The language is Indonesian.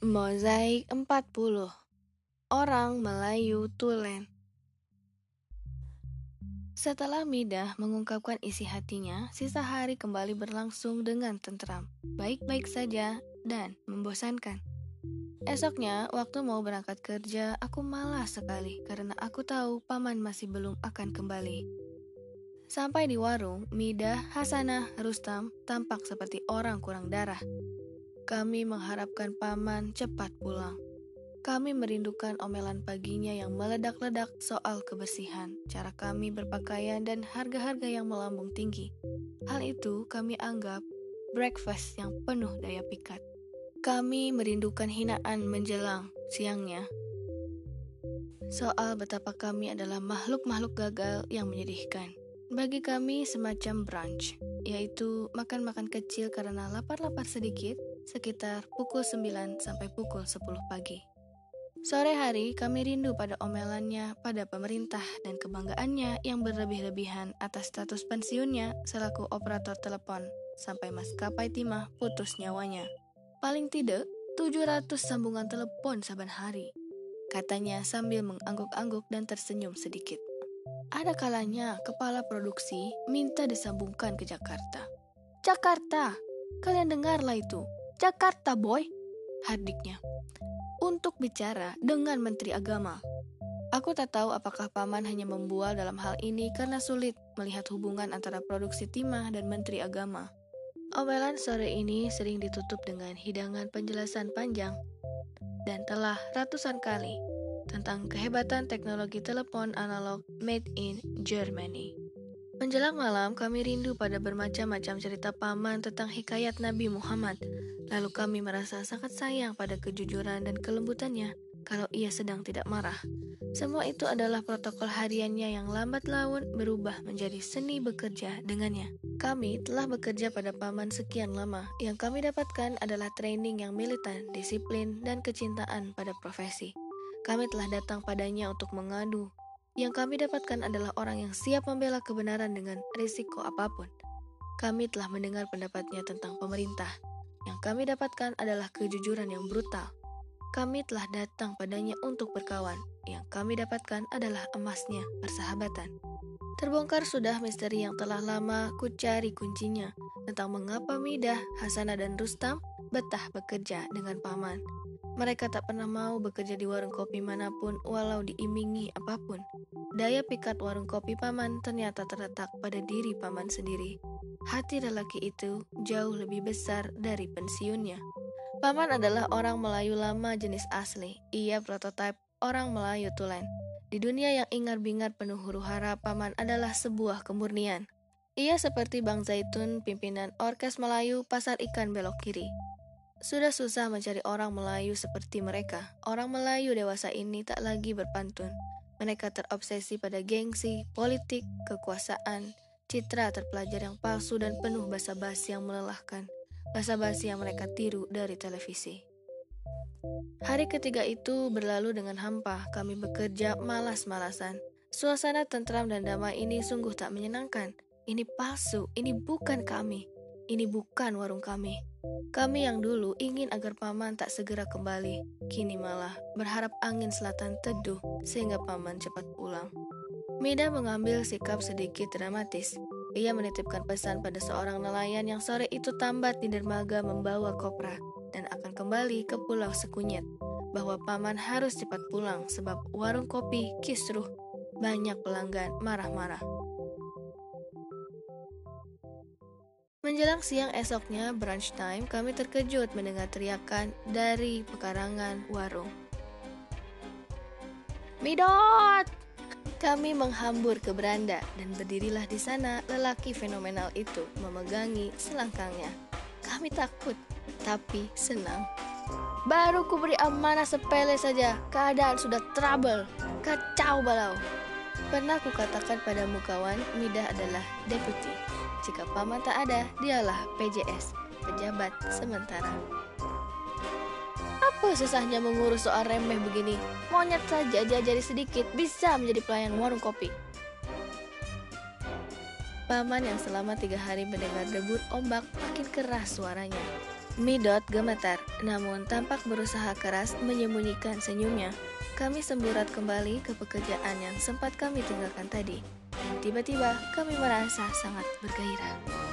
Mozaik 40 Orang Melayu Tulen Setelah Midah mengungkapkan isi hatinya, sisa hari kembali berlangsung dengan tentram, baik-baik saja, dan membosankan. Esoknya, waktu mau berangkat kerja, aku malas sekali karena aku tahu paman masih belum akan kembali. Sampai di warung, Midah, Hasanah, Rustam tampak seperti orang kurang darah. Kami mengharapkan paman cepat pulang. Kami merindukan omelan paginya yang meledak-ledak soal kebersihan, cara kami berpakaian, dan harga-harga yang melambung tinggi. Hal itu kami anggap breakfast yang penuh daya pikat. Kami merindukan hinaan menjelang siangnya. Soal betapa kami adalah makhluk-makhluk gagal yang menyedihkan. Bagi kami semacam brunch, yaitu makan-makan kecil karena lapar-lapar sedikit, sekitar pukul 9 sampai pukul 10 pagi. Sore hari kami rindu pada omelannya pada pemerintah dan kebanggaannya yang berlebih-lebihan atas status pensiunnya selaku operator telepon sampai maskapai timah putus nyawanya. Paling tidak 700 sambungan telepon saban hari. Katanya sambil mengangguk-angguk dan tersenyum sedikit. Ada kalanya kepala produksi minta disambungkan ke Jakarta. Jakarta, kalian dengarlah itu. Jakarta boy, hardiknya. Untuk bicara dengan Menteri Agama. Aku tak tahu apakah Paman hanya membual dalam hal ini karena sulit melihat hubungan antara produksi timah dan Menteri Agama. Omelan sore ini sering ditutup dengan hidangan penjelasan panjang dan telah ratusan kali tentang kehebatan teknologi telepon analog made in Germany. Menjelang malam, kami rindu pada bermacam-macam cerita paman tentang hikayat Nabi Muhammad. Lalu kami merasa sangat sayang pada kejujuran dan kelembutannya kalau ia sedang tidak marah. Semua itu adalah protokol hariannya yang lambat laun berubah menjadi seni bekerja dengannya. Kami telah bekerja pada paman sekian lama. Yang kami dapatkan adalah training yang militan, disiplin, dan kecintaan pada profesi. Kami telah datang padanya untuk mengadu, yang kami dapatkan adalah orang yang siap membela kebenaran dengan risiko apa pun. Kami telah mendengar pendapatnya tentang pemerintah. Yang kami dapatkan adalah kejujuran yang brutal. Kami telah datang padanya untuk berkawan. Yang kami dapatkan adalah emasnya, persahabatan. Terbongkar sudah misteri yang telah lama ku cari kuncinya tentang mengapa Midah, Hasanah, dan Rustam betah bekerja dengan paman. Mereka tak pernah mau bekerja di warung kopi mana pun walau diimingi apa pun. Daya pikat warung kopi paman ternyata terletak pada diri paman sendiri. Hati lelaki itu jauh lebih besar dari pensiunnya. Paman adalah orang Melayu lama jenis asli. Ia prototipe orang Melayu tulen. Di dunia yang ingar-bingar penuh huru hara, paman adalah sebuah kemurnian. Ia seperti Bang Zaitun, pimpinan Orkes Melayu Pasar Ikan Belok Kiri. Sudah susah mencari orang Melayu seperti mereka. Orang Melayu dewasa ini tak lagi berpantun. Mereka terobsesi pada gengsi, politik, kekuasaan, citra terpelajar yang palsu dan penuh basa-basi yang melelahkan. Basa-basi yang mereka tiru dari televisi. Hari ketiga itu berlalu dengan hampa. Kami bekerja malas-malasan. Suasana tentram dan damai ini sungguh tak menyenangkan. Ini palsu, ini bukan kami. Ini bukan warung kami. Kami yang dulu ingin agar paman tak segera kembali, kini malah berharap angin selatan teduh sehingga paman cepat pulang. Mida mengambil sikap sedikit dramatis. Ia menitipkan pesan pada seorang nelayan yang sore itu tambat di dermaga membawa kopra dan akan kembali ke Pulau Sekunyet, bahwa paman harus cepat pulang sebab warung kopi kisruh banyak pelanggan marah-marah. Menjelang siang esoknya, brunch time, kami terkejut mendengar teriakan dari pekarangan warung. Midot! Kami menghambur ke beranda dan berdirilah di sana lelaki fenomenal itu memegangi selangkangnya. Kami takut, tapi senang. Baru kuberi amanah sepele saja, keadaan sudah trouble, kacau balau. Pernah kukatakan padamu kawan, Midah adalah deputy jika paman tak ada, dialah PJS, pejabat sementara. Apa susahnya mengurus soal remeh begini? Monyet saja diajari sedikit bisa menjadi pelayan warung kopi. Paman yang selama tiga hari mendengar debut ombak makin keras suaranya. Midot gemetar, namun tampak berusaha keras menyembunyikan senyumnya. Kami semburat kembali ke pekerjaan yang sempat kami tinggalkan tadi. Tiba-tiba kami merasa sangat bergairah.